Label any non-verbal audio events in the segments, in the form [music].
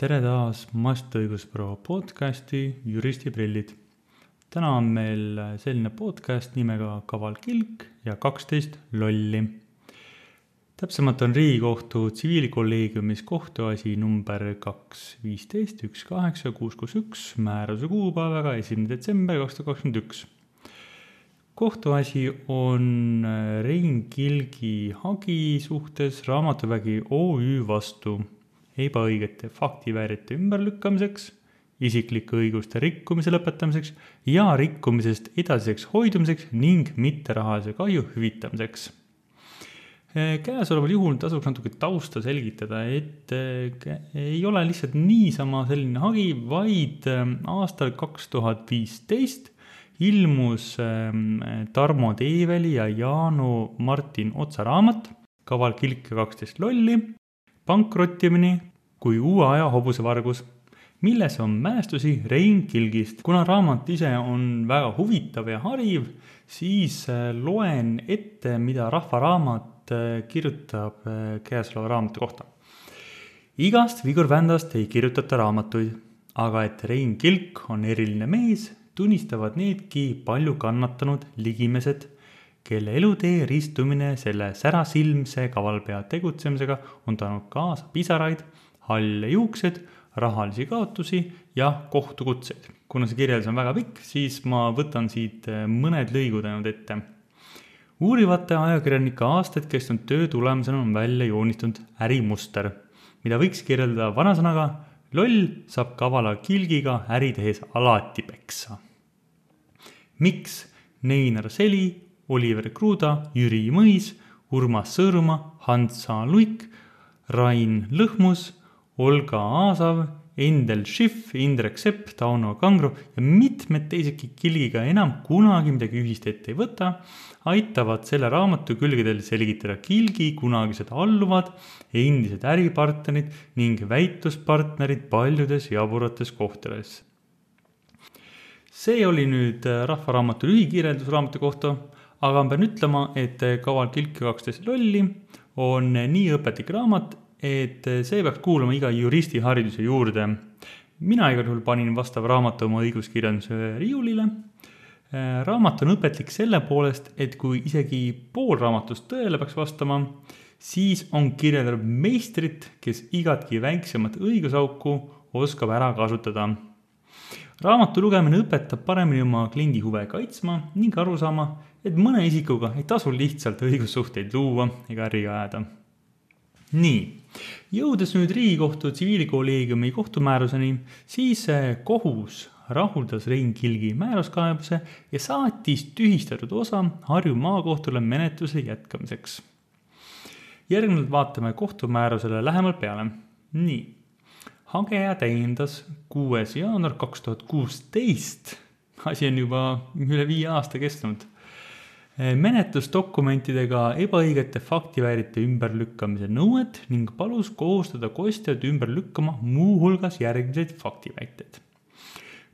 tere taas Mastõigusbüroo podcasti Juristiprillid. täna on meil selline podcast nimega Kaval kilk ja kaksteist lolli. täpsemalt on Riigikohtu tsiviilkolleegiumis kohtuasi number kaks viisteist üks kaheksa kuus kuus üks määruse kuupäevaga esimene detsember kaks tuhat kakskümmend üks kohtuasi on Rein Kilgi hagi suhtes Raamatuvägi OÜ vastu ebaõigete faktiväärite ümberlükkamiseks, isiklike õiguste rikkumise lõpetamiseks ja rikkumisest edasiseks hoidumiseks ning mitterahalise kahju hüvitamiseks. käesoleval juhul tasuks natuke tausta selgitada, et ei ole lihtsalt niisama selline hagi, vaid aastal kaks tuhat viisteist ilmus ähm, Tarmo Teiveli ja Jaanu Martin Otsa raamat Kaval kilk ja kaksteist lolli, pankrottimine kui uue aja hobusevargus, milles on mälestusi Rein Kilgist. kuna raamat ise on väga huvitav ja hariv, siis äh, loen ette, mida Rahva Raamat äh, kirjutab äh, käesoleva raamatu kohta. igast vigurvändast ei kirjutata raamatuid, aga et Rein Kilk on eriline mees tunnistavad needki palju kannatanud ligimesed, kelle elutee ristumine selle särasilmse kavalpea tegutsemisega on toonud kaasa pisaraid, halle juuksed, rahalisi kaotusi ja kohtukutseid. kuna see kirjeldus on väga pikk, siis ma võtan siit eh, mõned lõigud ainult ette. uurivate ajakirjanike aastaid kestnud töö tulemusena on välja joonistunud ärimuster, mida võiks kirjeldada vanasõnaga loll saab kavala kilgiga äri tehes alati peksa miks Neinar Seli, Oliver Kruda, Jüri Mõis, Urmas Sõõrumaa, Hans H. Luik, Rain Lõhmus, Olga Aasav, Endel Schiff, Indrek Sepp, Tauno Kangro ja mitmed teisedki kilgiga enam kunagi midagi ühist ette ei võta, aitavad selle raamatu külgedel selgitada kilgi kunagised alluvad, endised äripartnerid ning väitluspartnerid paljudes jaburates kohtades. See oli nüüd äh, Rahvaraamatu lühikirjeldus raamatu kohta, aga ma pean ütlema, et äh, Kaval kilk ja kaksteist lolli on äh, nii õpetlik raamat, et see peaks kuuluma iga juristi hariduse juurde. mina igal juhul panin vastava raamatu oma õiguskirjanduse riiulile. raamat on õpetlik selle poolest, et kui isegi pool raamatust tõele peaks vastama, siis on kirjeldav meistrit, kes igatki väiksemat õigusauku oskab ära kasutada raamatu lugemine õpetab paremini oma kliendi huve kaitsma ning aru saama, et mõne isikuga ei tasu lihtsalt õigussuhteid luua ega äri ajada. Nii, jõudes nüüd Riigikohtu tsiviilkolleegiumi kohtumääruseni, siis kohus rahuldas Rein Kilgi määruskaebuse ja saatis tühistatud osa Harju maakohtule menetluse jätkamiseks. järgnevalt vaatame kohtumäärusele lähemalt peale. nii hageja täiendas kuues jaanuar kaks tuhat kuusteist, asi on juba üle viie aasta kestnud, menetlusdokumentidega ebaõigete faktiväärite ümberlükkamise nõuet ning palus kohustada kostjad ümber lükkama muuhulgas järgmiseid faktiväiteid.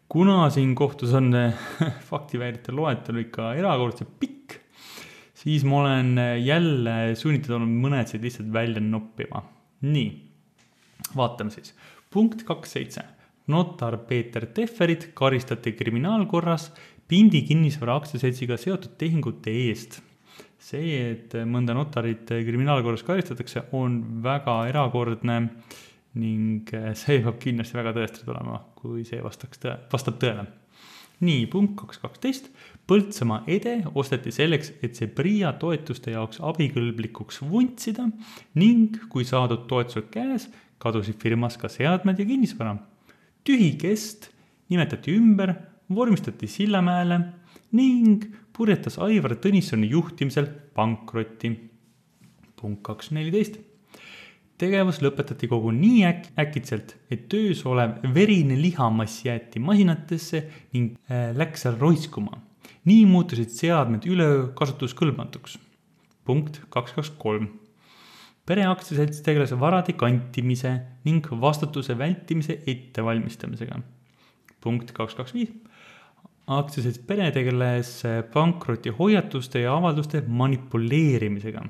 kuna siin kohtus on [laughs] faktiväärite loetelu ikka erakordselt pikk, siis ma olen jälle sunnitud olnud mõned siit lihtsalt välja noppima. nii, vaatame siis punkt kaks seitse. notar Peeter Tehverit karistati kriminaalkorras Pindi kinnisvara aktsiaseltsiga seotud tehingute eest. see, et mõnda notarit kriminaalkorras karistatakse, on väga erakordne ning see peab kindlasti väga tõestatud olema, kui see vastaks tõe, vastab tõele. nii, punkt kaks kaksteist. Põltsamaa Ede osteti selleks, et see PRIA toetuste jaoks abikõlblikuks vuntsida ning kui saadud toetused käes, kadusid firmas ka seadmed ja kinnisvara. tühi kest nimetati ümber, vormistati Sillamäele ning purjetas Aivar Tõnissoni juhtimisel pankrotti. punkt kaks neliteist. tegevus lõpetati kogu nii äk-, äkitselt, et töös olev verine lihamass jäeti masinatesse ning äh, läks seal roiskuma. nii muutusid seadmed üleöö kasutuskõlbmatuks. punkt kaks kaks kolm pereaktsiaselts tegeles varade kantimise ning vastutuse vältimise ettevalmistamisega. punkt kaks, kaks, viis. Aktsiaselts Pere tegeles pankrotihoiatuste ja avalduste manipuleerimisega.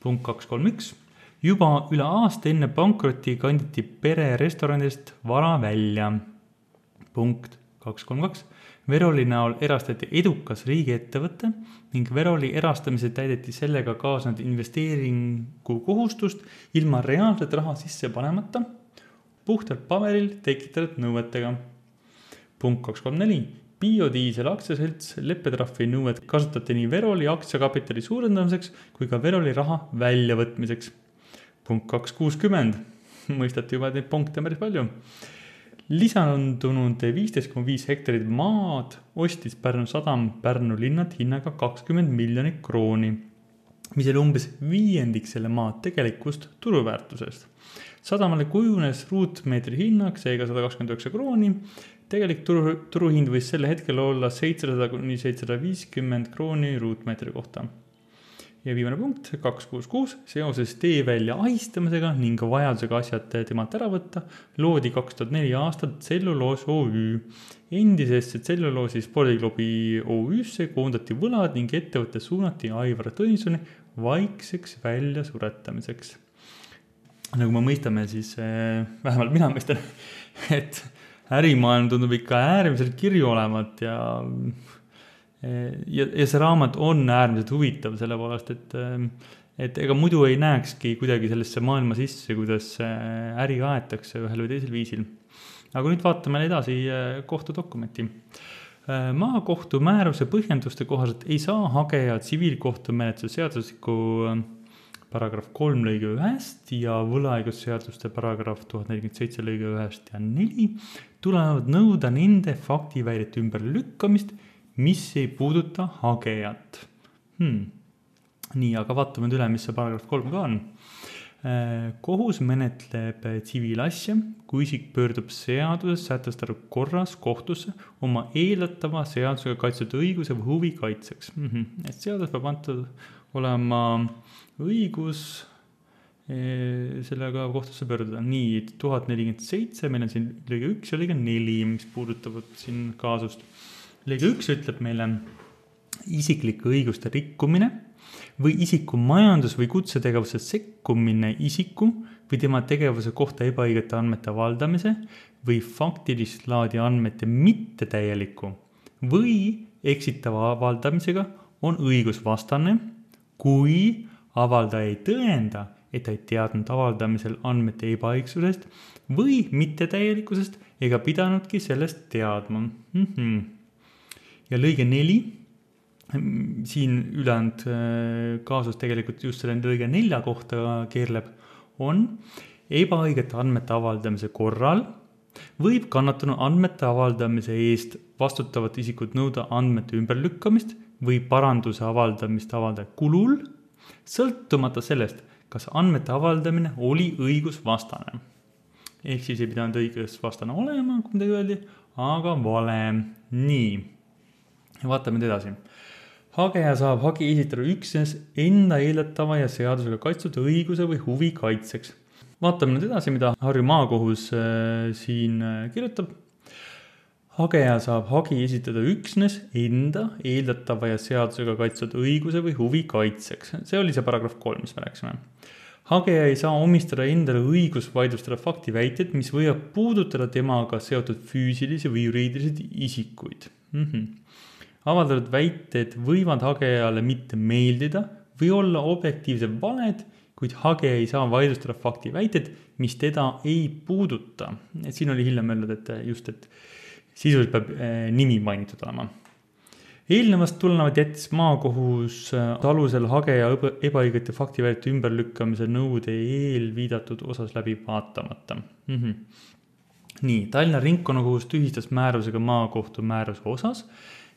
punkt kaks, kolm, üks. juba üle aasta enne pankrotti kanditi pere restoranidest vara välja. punkt kaks kolm kaks. Veroli näol erastati edukas riigiettevõte ning Veroli erastamise täideti sellega kaasnenud investeeringukohustust ilma reaalset raha sisse panemata, puhtalt paberil tekitatud nõuetega. punkt kaks kolm neli biodiisel aktsiaselts leppetrahvi nõuet kasutati nii Veroli aktsiakapitali suurendamiseks kui ka Veroli raha väljavõtmiseks. punkt kaks kuuskümmend, mõistati juba neid punkte päris palju. lisandunud viisteist koma viis hektarit maad ostis Pärnu sadam Pärnu linnalt hinnaga kakskümmend miljonit krooni, mis oli umbes viiendik selle maa tegelikust turuväärtusest sadamale kujunes ruutmeetri hinnaks seega sada kakskümmend üheksa krooni tegelik turu, turuhind võis sel hetkel olla seitsesada kuni seitsesada viiskümmend krooni ruutmeetri kohta. ja viimane punkt, kaks kuus kuus, seoses teevälja ahistamisega ning vajadusega asjad temalt ära võtta, loodi kaks tuhat neli aastal Tselluloos OÜ. endisesse tselluloosi spordiklubi OÜ-sse koondati võlad ning ettevõte suunati Aivar Tõnisoni vaikseks väljasuretamiseks. nagu me mõistame, siis eh, vähemalt mina mõistan, [laughs] et ärimaailm tundub ikka äärmiselt kirju olevat ja ja, ja see raamat on äärmiselt huvitav, selle poolest, et et ega muidu ei näekski kuidagi sellesse maailma sisse, kuidas äri aetakse ühel või teisel viisil. aga nüüd vaatame edasi kohtudokumenti. maakohtu määruse põhjenduste kohaselt ei saa hageja tsiviilkohtumenetluse seadustiku paragrahv kolm lõige ühest ja võlaõigusseaduste paragrahv tuhat nelikümmend seitse lõige ühest ja neli tulevad nõuda nende faktiväidete ümberlükkamist, mis ei puuduta hagejat hmm.. nii, aga vaatame nüüd üle, mis see paragrahv kolm ka on. Äh, kohus menetleb tsiviilasja, kui isik pöördub seaduses sätestatud korras kohtusse oma eeldatava seadusega kaitstud õiguse või huvi kaitseks mm. -hmm. et seadus peab antud olema õigus eh, sellega kohtusse pöörduda. nii, tuhat nelikümmend seitse, meil on siin lõige üks ja lõige neli, mis puudutavad siin kaasust. lõige üks ütleb meile isiklike õiguste rikkumine või isiku majandus- või kutsetegevuse sekkumine isiku või tema tegevuse kohta ebaõigete andmete avaldamise või faktilist laadi andmete mittetäieliku või eksitava avaldamisega on õigusvastane kui avaldaja ei tõenda, et ta ei teadnud avaldamisel andmete ebaõigsusest või mittetäielikkusest ega pidanudki sellest teadma mm. -hmm. ja lõige neli, siin ülejäänud äh, kaasus tegelikult just selle lõige nelja kohta keerleb, on ebaõigete andmete avaldamise korral võib kannatanu andmete avaldamise eest vastutavat isikut nõuda andmete ümberlükkamist või paranduse avaldamist avaldaja kulul, sõltumata sellest, kas andmete avaldamine oli õigusvastane. ehk siis ei pidanud õigusvastane olema, kui midagi öeldi, aga vale. nii, vaatame nüüd edasi. hageja saab hagi esitada üksnes enda eeldatava ja seadusega kaitstud õiguse või huvi kaitseks. vaatame nüüd edasi, mida Harju maakohus äh, siin äh, kirjutab hageja saab hagi esitada üksnes enda eeldatava ja seadusega kaitstud õiguse või huvi kaitseks. see oli see paragrahv kolm, mis me rääkisime. hageja ei saa omistada endale õigust vaidlustada faktiväiteid, mis võivad puudutada temaga seotud füüsilisi või juriidilisi isikuid mm. -hmm. avaldatud väited võivad hagejale mitte meeldida või olla objektiivsed valed, kuid hageja ei saa vaidlustada faktiväiteid, mis teda ei puuduta. et siin oli hiljem öeldud, et just, et sisuliselt peab eh, nimi mainitud olema. eelnevast tulenevalt jättis maakohus eh, alusel hageja ebaõigete faktiväidete ümberlükkamise nõude eelviidatud osas läbi vaatamata mm. -hmm. nii, Tallinna Ringkonnakohus tühistas määrusega maakohtu määruse osas,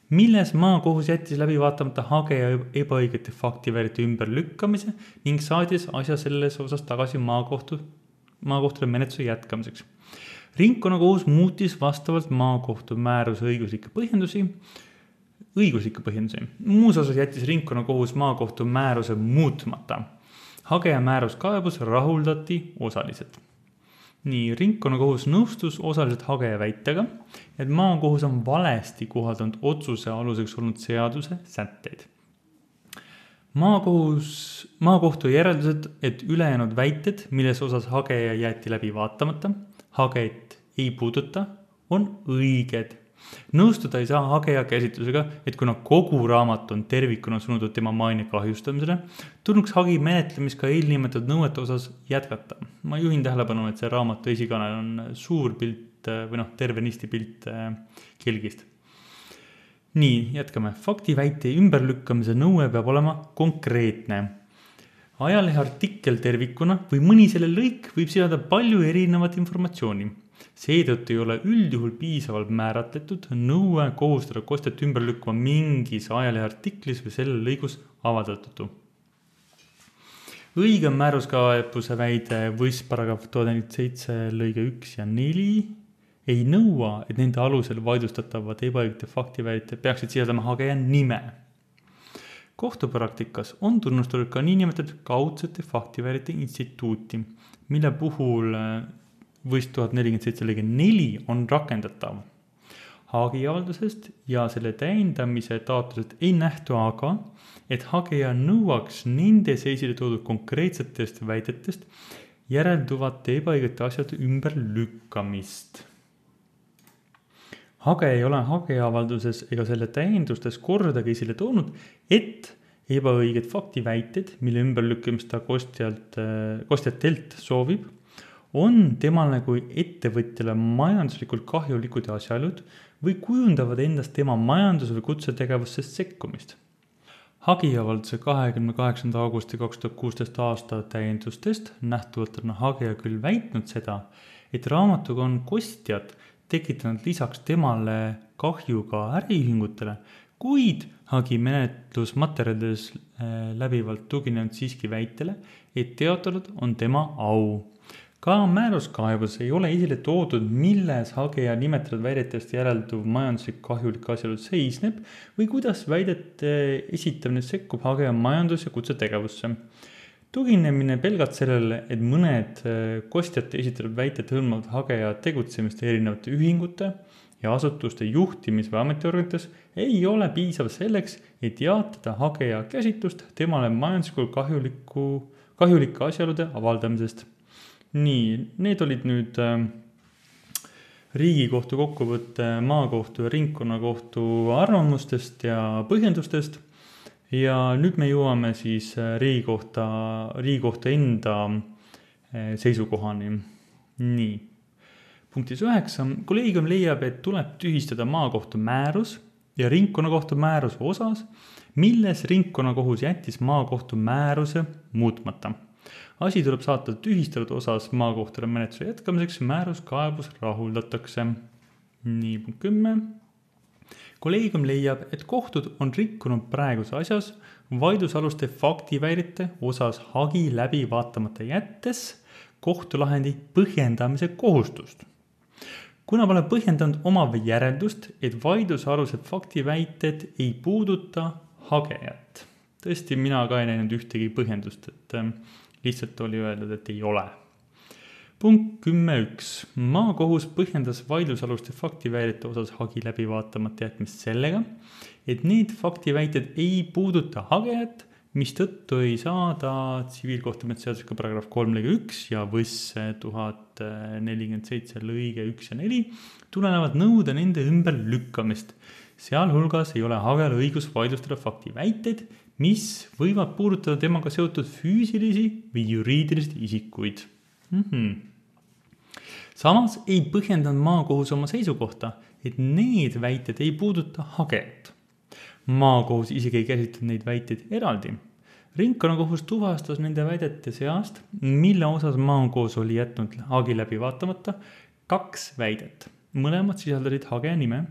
milles maakohus jättis läbi vaatamata hageja ebaõigete faktiväidete ümberlükkamise ning saatis asja selles osas tagasi maakohtu, maakohtule menetluse jätkamiseks ringkonnakohus muutis vastavalt maakohtu määruse õiguslikke põhjendusi, õiguslikke põhjendusi. muus osas jättis ringkonnakohus maakohtu määruse muutmata. hageja määruskaebus rahuldati osaliselt. nii, ringkonnakohus nõustus osaliselt hageja väitega, et maakohus on valesti kohaldanud otsuse aluseks olnud seaduse sätteid maakohus, maakohtu järeldused, et ülejäänud väited, milles osas hageja jäeti läbi vaatamata, haget ei puuduta, on õiged nõustuda ei saa hageja käsitlusega, et kuna kogu raamat on tervikuna suunatud tema maine kahjustamisele, tulnuks hagi menetlemist ka eelnimetatud nõuete osas jätkata. ma juhin tähelepanu, et see raamatu esikaanel on suur pilt äh, või noh, tervenisti pilt äh, kelgist. nii, jätkame. faktiväite ümberlükkamise nõue peab olema konkreetne ajalehe artikkel tervikuna või mõni selle lõik võib sisaldada palju erinevat informatsiooni seetõttu ei ole üldjuhul piisavalt määratletud nõue kohustada kostjat ümber lükkama mingis ajalehe artiklis või selle lõigus avaldatutu. õige määruskaebuse väide võis paragrahv tuhat nelikümmend seitse lõige üks ja neli ei nõua, et nende alusel vaidlustatavad ebaõigete faktiväited peaksid sisaldama hageja nime. Kohtupraktikas on tunnustatud ka niinimetatud kaudsete faktiväidete instituuti, mille puhul võist tuhat nelikümmend seitse lõige neli on rakendatav. hagiavaldusest ja selle täiendamise taotlusest ei nähtu aga, et hageja nõuaks nendes esile toodud konkreetsetest väidetest järelduvate ebaõigete asjade ümberlükkamist. Hageja ei ole hagiavalduses ega selle täiendustes kordagi esile toonud, et ebaõiged faktiväited, mille ümberlükkamist ta kostjalt, kostjatelt soovib on temale kui ettevõtjale majanduslikult kahjulikud asjaolud või kujundavad endast tema majandus- või kutsetegevusest sekkumist. hagiavalduse kahekümne kaheksanda augusti kaks tuhat kuusteist aasta täiendustest nähtuvalt on hagija küll väitnud seda, et raamatuga on kostjad tekitanud lisaks temale kahju ka äriühingutele, kuid hagi menetlusmaterjalides äh, läbivalt tuginenud siiski väitele, et teotatud on tema au ka määruskaebus ei ole esile toodud, milles hageja nimetatud väidetest järelduv majanduslik kahjulik asjaolu seisneb või kuidas väidete esitamine sekkub hageja majandus- ja kutsetegevusse. Tuginemine pelgalt sellele, et mõned äh, kostjate esitatud väited hõlmavad hageja tegutsemist erinevate ühingute ja asutuste juhtimis- või ametiorganites, ei ole piisav selleks, et jaatada hageja käsitlust temale majanduslikult kahjuliku, kahjulike asjaolude avaldamisest nii, need olid nüüd äh, riigikohtu kokkuvõte maakohtu ja ringkonnakohtu arvamustest ja põhjendustest. Ja nüüd me jõuame siis äh, riigikohta, riigikohtu enda äh, seisukohani. nii, punktis üheksa, kolleegium leiab, et tuleb tühistada maakohtu määrus ja ringkonnakohtu määruse osas, milles ringkonnakohus jättis maakohtu määruse muutmata asi tuleb saata tühistatud osas maakohtule menetluse jätkamiseks, määruskaebus rahuldatakse. nii, punkt kümme. Kolleegium leiab, et kohtud on rikkunud praeguses asjas vaidlusaluste faktiväidete osas hagi läbi vaatamata jättes kohtulahendi põhjendamise kohustust kuna pole põhjendanud oma järeldust, et vaidlusalused faktiväited ei puuduta hagejat. tõesti, mina ka ei näinud ühtegi põhjendust, et lihtsalt oli öeldud, et ei ole. Punkt kümme üks, maakohus põhjendas vaidlusaluste faktiväidete osas hagi läbi vaatamata jätmist sellega, et need faktiväited ei puuduta hagejat, mistõttu ei saa ta tsiviilkohtumenetluse seadusega paragrahv kolm lõige üks ja võss tuhat nelikümmend seitse lõige üks ja neli tulenevad nõuda nende ümberlükkamist. sealhulgas ei ole hagejal õigus vaidlustada faktiväiteid mis võivad puudutada temaga seotud füüsilisi või juriidilisi isikuid mm. -hmm. Samas ei põhjendanud maakohus oma seisukohta, et need väited ei puuduta haget. maakohus isegi ei käsitlenud neid väiteid eraldi. ringkonnakohus tuvastas nende väidete seast, mille osas maakohus oli jätnud hagi läbi vaatamata, kaks väidet, mõlemad sisaldasid hage nime,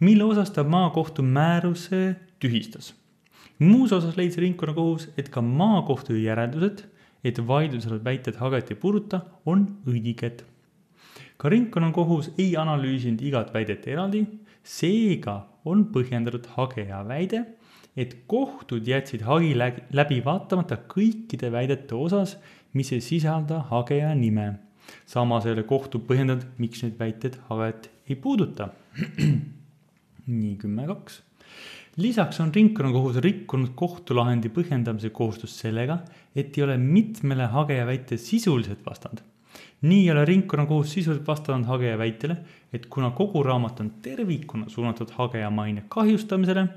mille osas ta maakohtu määruse tühistas muus osas leidis ringkonnakohus, et ka maakohtu järeldused, et vaidlusalused väited haget ei puuduta, on õiged. Ka ringkonnakohus ei analüüsinud igat väidet eraldi, seega on põhjendatud hageja väide, et kohtud jätsid hagi läbi vaatamata kõikide väidete osas, mis ei sisalda hageja nime. samas ei ole kohtu põhjendanud, miks need väited haget ei puuduta. [clears throat] nii, kümme kaks lisaks on ringkonnakohus rikkunud kohtulahendi põhjendamise kohustust sellega, et ei ole mitmele hageja väite sisuliselt vastanud. Nii ei ole ringkonnakohus sisuliselt vastanud hageja väitele, et kuna kogu raamat on tervikuna suunatud hageja maine kahjustamisele,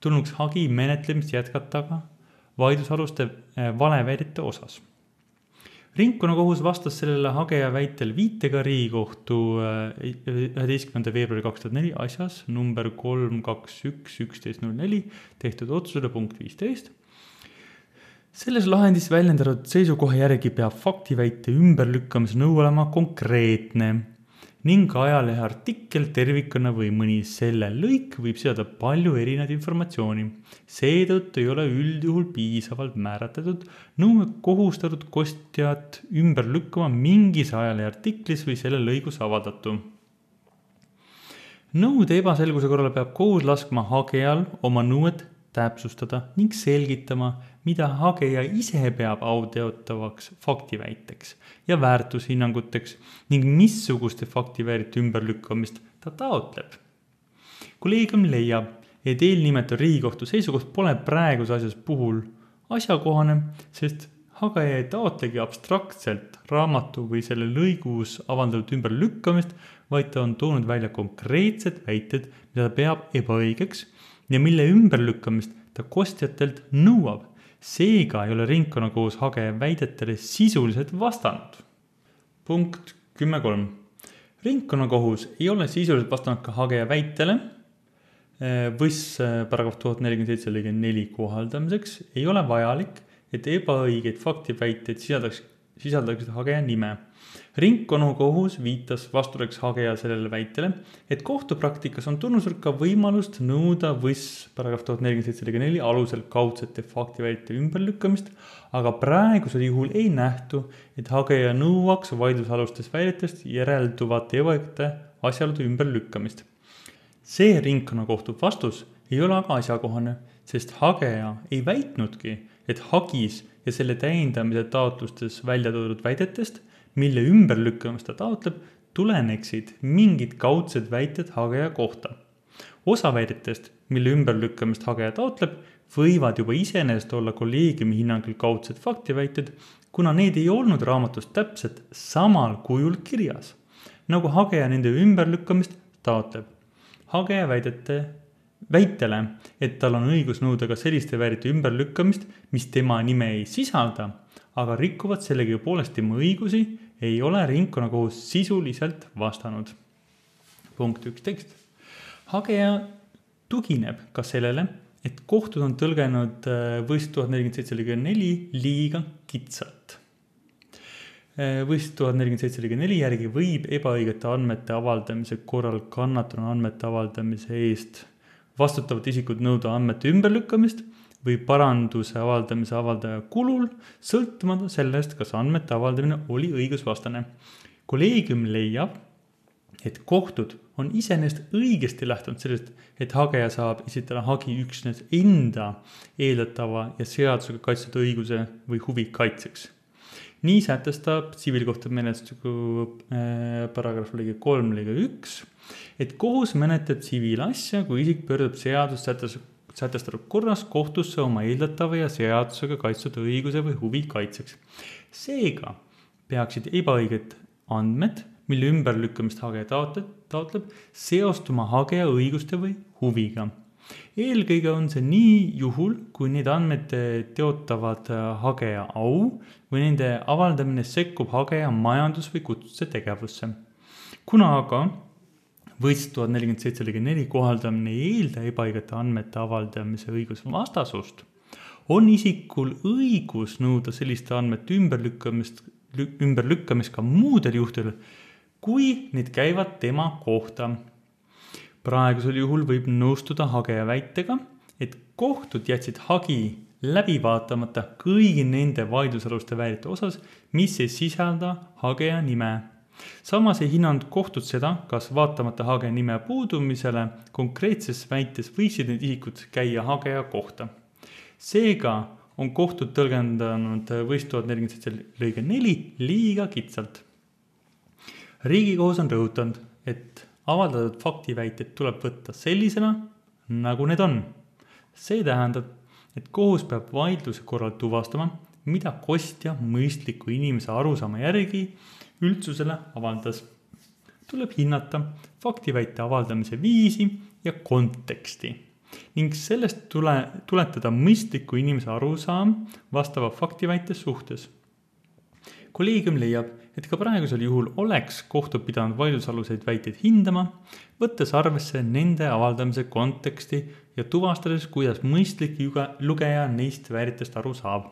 tulnuks hagi menetlemist jätkata ka vaidlusaluste eh, valeväidete osas ringkonnakohus vastas sellele hageja väitel viitega Riigikohtu äh, üheteistkümnenda veebruari kaks tuhat neli asjas number kolm, kaks, üks, üksteist, null neli tehtud otsusele punkt viisteist. Selles lahendis väljendatud seisukoha järgi peab faktiväite ümberlükkamise nõue olema konkreetne ning ajalehe artikkel tervikuna või mõni selle lõik võib seada palju erinevat informatsiooni. seetõttu ei ole üldjuhul piisavalt määratletud nõue kohustatud kostjat ümber lükkama mingis ajalehe artiklis või selle lõigus avaldatu. nõude ebaselguse korral peab kohus laskma hagejal oma nõuet täpsustada ning selgitama, mida hageja ise peab auteotavaks faktiväiteks ja väärtushinnanguteks ning missuguste faktiväärite ümberlükkamist ta taotleb. kolleegium leiab, et eelnimetatud Riigikohtu seisukoht pole praeguse asjas puhul asjakohane, sest hageja ei taotlegi abstraktselt raamatu või selle lõigus avaldatud ümberlükkamist, vaid ta on toonud välja konkreetsed väited, mida ta peab ebaõigeks ja mille ümberlükkamist ta kostjatelt nõuab seega ei ole ringkonnakohus hageja väidetele sisuliselt vastanud. punkt kümme kolm. ringkonnakohus ei ole sisuliselt vastanud ka hageja väitele. võss paragrahv tuhat nelikümmend seitse lõige neli kohaldamiseks ei ole vajalik, et ebaõigeid faktiväiteid sisaldaks, sisaldaksid hageja nime ringkonnakohus viitas vastuseks hageja sellele väitele, et kohtupraktikas on tunnustatud ka võimalust nõuda võss paragrahv tuhat nelikümmend seitse lõige neli alusel kaudsete faktiväite ümberlükkamist, aga praegusel juhul ei nähtu, et hageja nõuaks vaidlusalustest väidetest järelduvate ebaõigete asjaolude ümberlükkamist. see ringkonnakohtu vastus ei ole aga asjakohane, sest hageja ei väitnudki, et hagis ja selle täiendamise taotlustes välja toodud väidetest mille ümberlükkamist ta taotleb, tuleneksid mingid kaudsed väited hageja kohta. osa väidetest, mille ümberlükkamist hageja taotleb, võivad juba iseenesest olla kolleegiumi hinnangul kaudsed faktiväited, kuna need ei olnud raamatus täpselt samal kujul kirjas, nagu hageja nende ümberlükkamist taotleb. hageja väidete väitele, et tal on õigus nõuda ka selliste väärite ümberlükkamist, mis tema nime ei sisalda, aga rikuvad sellegipoolest tema õigusi ei ole ringkonnakohus sisuliselt vastanud. punkt üksteist. hageja tugineb ka sellele, et kohtud on tõlgenud äh, võist tuhat nelikümmend seitse lõige neli liiga kitsalt. Äh, võist tuhat nelikümmend seitse lõige neli järgi võib ebaõigete andmete avaldamise korral kannatanu andmete avaldamise eest vastutavat isikut nõuda andmete ümberlükkamist või paranduse avaldamise avaldaja kulul, sõltumata sellest, kas andmete avaldamine oli õigusvastane. kolleegium leiab, et kohtud on iseenesest õigesti lähtunud sellest, et hageja saab esitada hagi üksnes enda eeldatava ja seadusega kaitstud õiguse või huvi kaitseks. Nii sätestab tsiviilkohtumenetluse äh, paragrahv lõige kolm lõige üks, et kohus menetleb tsiviilasja, kui isik pöördub seadust sätestatud sätestatud korras kohtusse oma eeldatava ja seadusega kaitstud õiguse või huvi kaitseks. seega peaksid ebaõiged andmed, mille ümberlükkamist hageja taotleb, taotleb, seostuma hageja õiguste või huviga. Eelkõige on see nii juhul, kui need andmed teotavad hageja au või nende avaldamine sekkub hageja majandus- või kutsetegevusse. kuna aga võist tuhat nelikümmend seitse lõige neli kohaldamine ei eelda ebaõigete andmete avaldamise õigusvastasust, on isikul õigus nõuda selliste andmete ümberlükkamist, ümberlükkamist ka muudel juhtudel, kui need käivad tema kohta. Praegusel juhul võib nõustuda hageja väitega, et kohtud jätsid hagi läbi vaatamata kõigi nende vaidlusaluste väidete osas, mis ei sisalda hageja nime samas ei hinnanud kohtud seda, kas vaatamata hageja nime puudumisele konkreetses väites võisid need isikud käia hageja kohta. seega on kohtud tõlgendanud võist tuhat nelikümmend seitse lõige neli liiga kitsalt. riigikohus on rõhutanud, et avaldatud faktiväited tuleb võtta sellisena, nagu need on. see tähendab, et kohus peab vaidluse korral tuvastama, mida kostja mõistliku inimese arusaama järgi üldsusele avaldas. tuleb hinnata faktiväite avaldamise viisi ja konteksti ning sellest tule, tuletada mõistliku inimese arusaam vastava faktiväite suhtes. kolleegium leiab, et ka praegusel juhul oleks kohtud pidanud vaidlusaluseid väiteid hindama, võttes arvesse nende avaldamise konteksti ja tuvastades, kuidas mõistlik lugeja neist väärtest aru saab.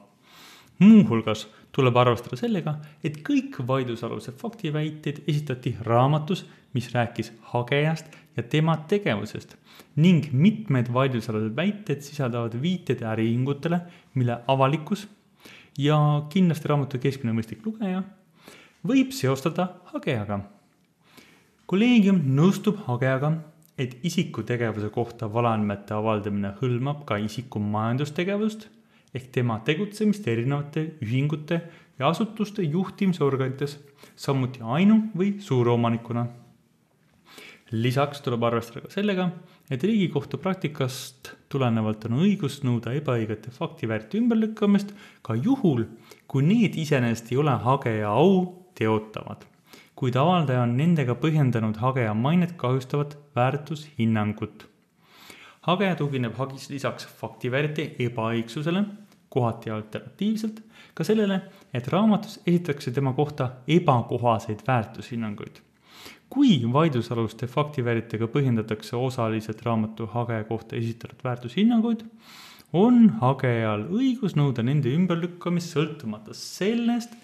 Muuhulgas tuleb arvestada sellega, et kõik vaidlusalused faktiväited esitati raamatus, mis rääkis hagejast ja tema tegevusest ning mitmed vaidlusalused väited sisaldavad viited äriühingutele, mille avalikkus ja kindlasti raamatu keskmine mõistlik lugeja võib seostada hagejaga. kolleegium nõustub hagejaga, et isiku tegevuse kohta valeandmete avaldamine hõlmab ka isiku majandustegevust ehk tema tegutsemist erinevate ühingute ja asutuste juhtimisorganites, samuti ainu- või suuromanikuna. lisaks tuleb arvestada ka sellega, et Riigikohtu praktikast tulenevalt on õigus nõuda ebaõigete faktiväärti ümberlükkamist ka juhul, kui need iseenesest ei ole hageja au teotavad, kuid avaldaja on nendega põhjendanud hageja mainet kahjustavat väärtushinnangut hageja tugineb hagis lisaks faktiväärti ebaõigsusele kohati alternatiivselt ka sellele, et raamatus esitatakse tema kohta ebakohaseid väärtushinnanguid. kui vaidlusaluste faktiväärtega põhjendatakse osaliselt raamatu hageja kohta esitatud väärtushinnanguid, on hagejal õigus nõuda nende ümberlükkamist sõltumata sellest,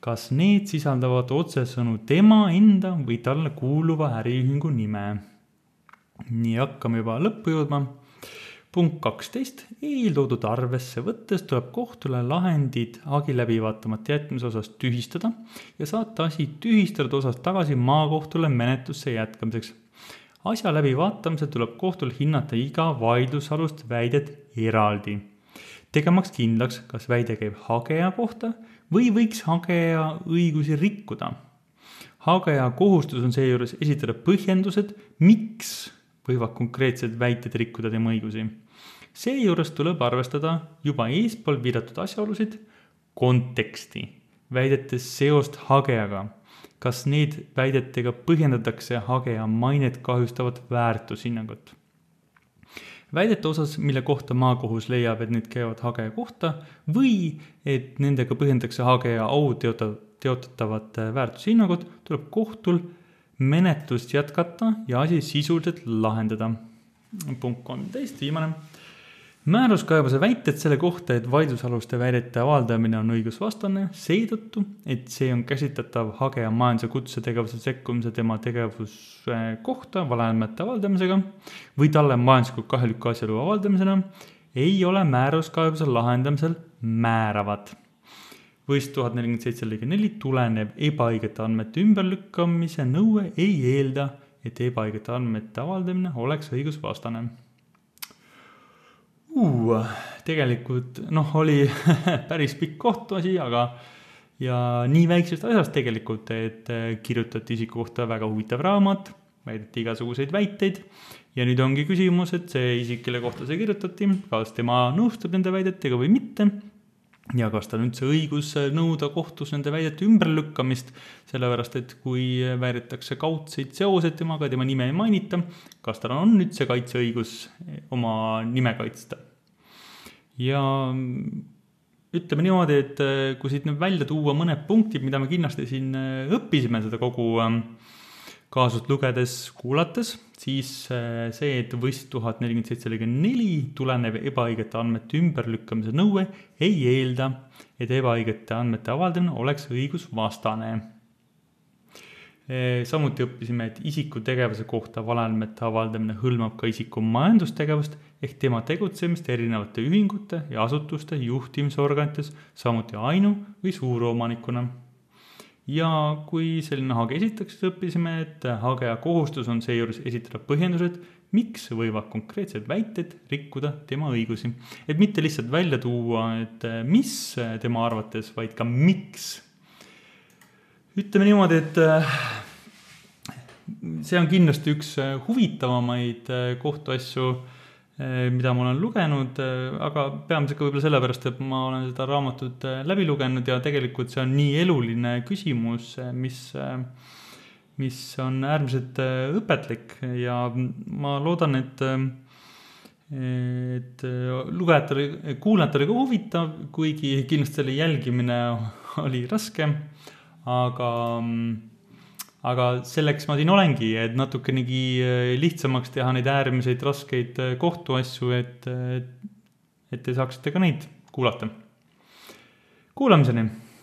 kas need sisaldavad otsesõnu tema enda või talle kuuluva äriühingu nime. nii hakkame juba lõppu jõudma punkt kaksteist, eeltoodud arvesse võttes tuleb kohtule lahendid hagi läbi vaatamata jätmise osas tühistada ja saata asi tühistatud osas tagasi maakohtule menetlusse jätkamiseks. asja läbivaatamisel tuleb kohtul hinnata iga vaidlusalust väidet eraldi, tegemaks kindlaks, kas väide käib hageja kohta või võiks hageja õigusi rikkuda. hageja kohustus on seejuures esitada põhjendused, miks võivad konkreetsed väited rikkuda tema õigusi seejuures tuleb arvestada juba eespool viidatud asjaolusid, konteksti, väidete seost hagejaga. kas need väidetega põhjendatakse hageja mainet kahjustavat väärtushinnangut? Väidete osas, mille kohta maakohus leiab, et need käivad hageja kohta või et nendega põhjendatakse hageja au teota-, teotatavat väärtushinnangut, tuleb kohtul menetlust jätkata ja asi sisuliselt lahendada. punkt kolmteist, viimane määruskaebuse väited selle kohta, et vaidlusaluste väidete avaldamine on õigusvastane seetõttu, et see on käsitletav hageja majandus- ja kutsetegevuse sekkumise tema tegevuse kohta valeandmete avaldamisega või talle majanduslikult kahjuliku asjaolu avaldamisena, ei ole määruskaebuse lahendamisel määravad. võist tuhat nelikümmend seitse lõige neli tulenev ebaõigete andmete ümberlükkamise nõue ei eelda, et ebaõigete andmete avaldamine oleks õigusvastane uh,? tegelikult noh, oli [laughs] päris pikk kohtuasi, aga ja nii väiksest asjast tegelikult, et äh, kirjutati isiku kohta väga huvitav raamat, väideti igasuguseid väiteid ja nüüd ongi küsimus, et see isik, kelle kohta see kirjutati, kas tema nõustub nende väidetega või mitte ja kas tal on üldse õigus nõuda kohtus nende väidete ümberlükkamist, sellepärast et kui väidetakse kaudseid seoseid temaga, tema nime ei mainita, kas tal on üldse kaitseõigus oma nime kaitsta? Ja ütleme niimoodi, et kui siit nüüd välja tuua mõned punktid, mida me kindlasti siin õppisime seda kogu ähm, kaasust lugedes, kuulates, siis äh, see, et võist tuhat nelikümmend seitse lõige neli tulenev ebaõigete andmete ümberlükkamise nõue ei eelda, et ebaõigete andmete avaldamine oleks õigusvastane. Äh, samuti õppisime, et isiku tegevuse kohta valeandmete avaldamine hõlmab ka isiku majandustegevust ehk tema tegutsemist erinevate ühingute ja asutuste juhtimisorganites, samuti ainu- või suuromanikuna ja kui selline hage esitatakse, siis õppisime, et hageja kohustus on seejuures esitada põhjendused, miks võivad konkreetsed väited rikkuda tema õigusi. et mitte lihtsalt välja tuua, et mis tema arvates, vaid ka miks. Ütleme niimoodi, et see on kindlasti üks huvitavamaid kohtuasju mida ma olen lugenud, aga peamiselt ka võib-olla sellepärast, et ma olen seda raamatut läbi lugenud ja tegelikult see on nii eluline küsimus, mis, mis on äärmiselt õpetlik ja ma loodan, et et lugejatele, kuulajatele ka huvitav, kuigi kindlasti selle jälgimine oli raske, aga aga selleks ma siin olengi, et natukenegi äh, lihtsamaks teha neid äärmiseid raskeid äh, kohtuasju, et, et te saaksite ka neid kuulata. kuulamiseni